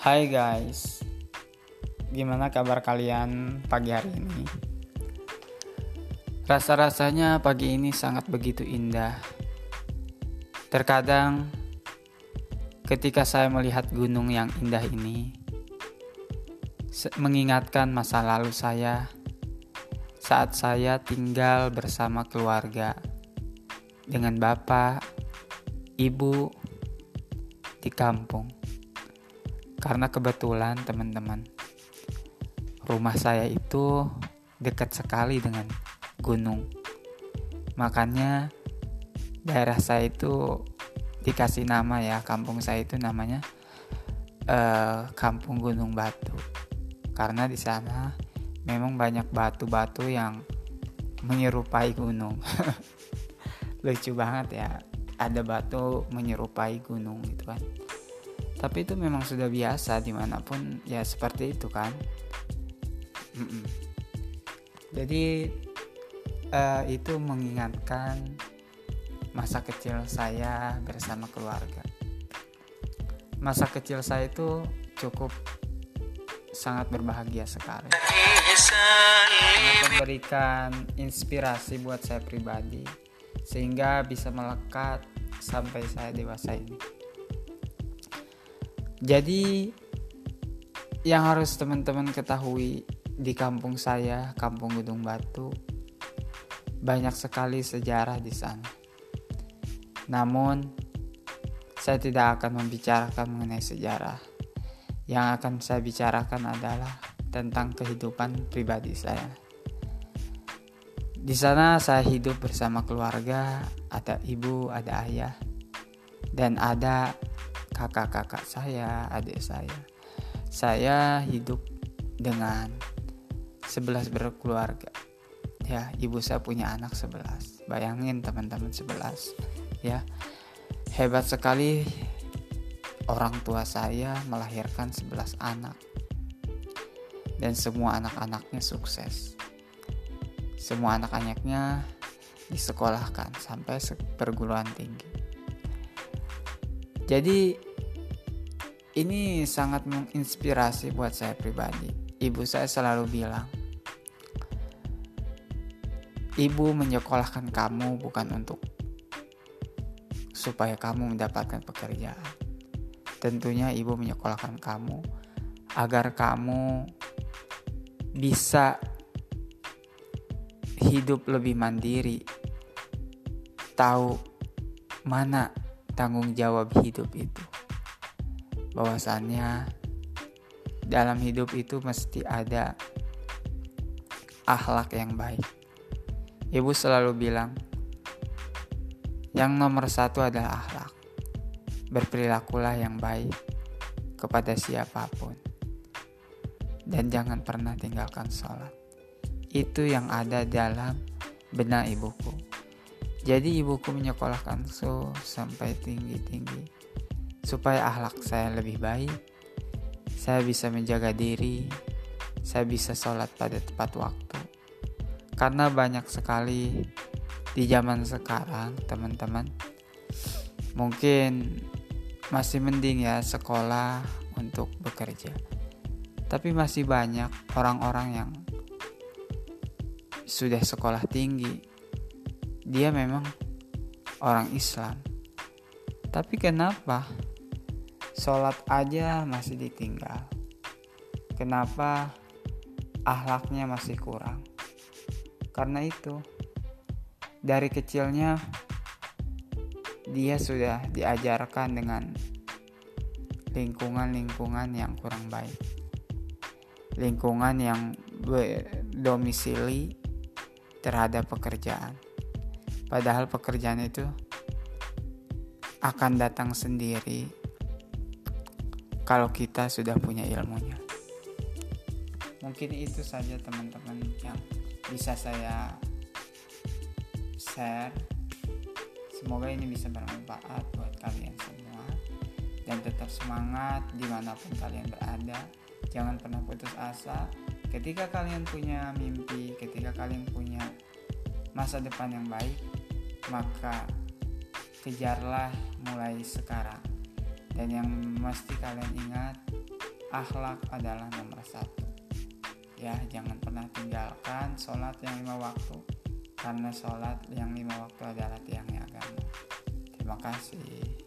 Hai guys, gimana kabar kalian pagi hari ini? Rasa-rasanya pagi ini sangat begitu indah. Terkadang, ketika saya melihat gunung yang indah ini, mengingatkan masa lalu saya saat saya tinggal bersama keluarga dengan bapak, ibu di kampung. Karena kebetulan teman-teman, rumah saya itu dekat sekali dengan gunung. Makanya daerah saya itu dikasih nama ya, kampung saya itu namanya uh, Kampung Gunung Batu. Karena di sana memang banyak batu-batu yang menyerupai gunung. Lucu banget ya, ada batu menyerupai gunung gitu kan tapi itu memang sudah biasa di mana pun ya seperti itu kan. Jadi uh, itu mengingatkan masa kecil saya bersama keluarga. Masa kecil saya itu cukup sangat berbahagia sekali. Memberikan inspirasi buat saya pribadi sehingga bisa melekat sampai saya dewasa ini jadi yang harus teman-teman ketahui di kampung saya, Kampung Gunung Batu, banyak sekali sejarah di sana. Namun, saya tidak akan membicarakan mengenai sejarah. Yang akan saya bicarakan adalah tentang kehidupan pribadi saya. Di sana saya hidup bersama keluarga, ada ibu, ada ayah, dan ada kakak-kakak saya, adik saya. Saya hidup dengan sebelas berkeluarga. Ya, ibu saya punya anak sebelas. Bayangin teman-teman sebelas. Ya. Hebat sekali orang tua saya melahirkan sebelas anak. Dan semua anak-anaknya sukses. Semua anak-anaknya disekolahkan sampai perguruan tinggi. Jadi ini sangat menginspirasi buat saya pribadi. Ibu saya selalu bilang, "Ibu menyekolahkan kamu bukan untuk supaya kamu mendapatkan pekerjaan. Tentunya ibu menyekolahkan kamu agar kamu bisa hidup lebih mandiri, tahu mana tanggung jawab hidup itu." Bahwasannya dalam hidup itu mesti ada akhlak yang baik. Ibu selalu bilang, yang nomor satu adalah akhlak. Berperilakulah yang baik kepada siapa pun. Dan jangan pernah tinggalkan sholat. Itu yang ada dalam benak ibuku. Jadi ibuku menyekolahkan so sampai tinggi-tinggi supaya akhlak saya lebih baik, saya bisa menjaga diri, saya bisa sholat pada tepat waktu. Karena banyak sekali di zaman sekarang, teman-teman, mungkin masih mending ya sekolah untuk bekerja. Tapi masih banyak orang-orang yang sudah sekolah tinggi. Dia memang orang Islam. Tapi kenapa sholat aja masih ditinggal. Kenapa ahlaknya masih kurang? Karena itu, dari kecilnya dia sudah diajarkan dengan lingkungan-lingkungan yang kurang baik. Lingkungan yang domisili terhadap pekerjaan. Padahal pekerjaan itu akan datang sendiri kalau kita sudah punya ilmunya. Mungkin itu saja teman-teman yang bisa saya share. Semoga ini bisa bermanfaat buat kalian semua dan tetap semangat di mana pun kalian berada. Jangan pernah putus asa. Ketika kalian punya mimpi, ketika kalian punya masa depan yang baik, maka kejarlah mulai sekarang dan yang mesti kalian ingat akhlak adalah nomor satu. Ya jangan pernah tinggalkan sholat yang lima waktu karena sholat yang lima waktu adalah tiangnya agama. Terima kasih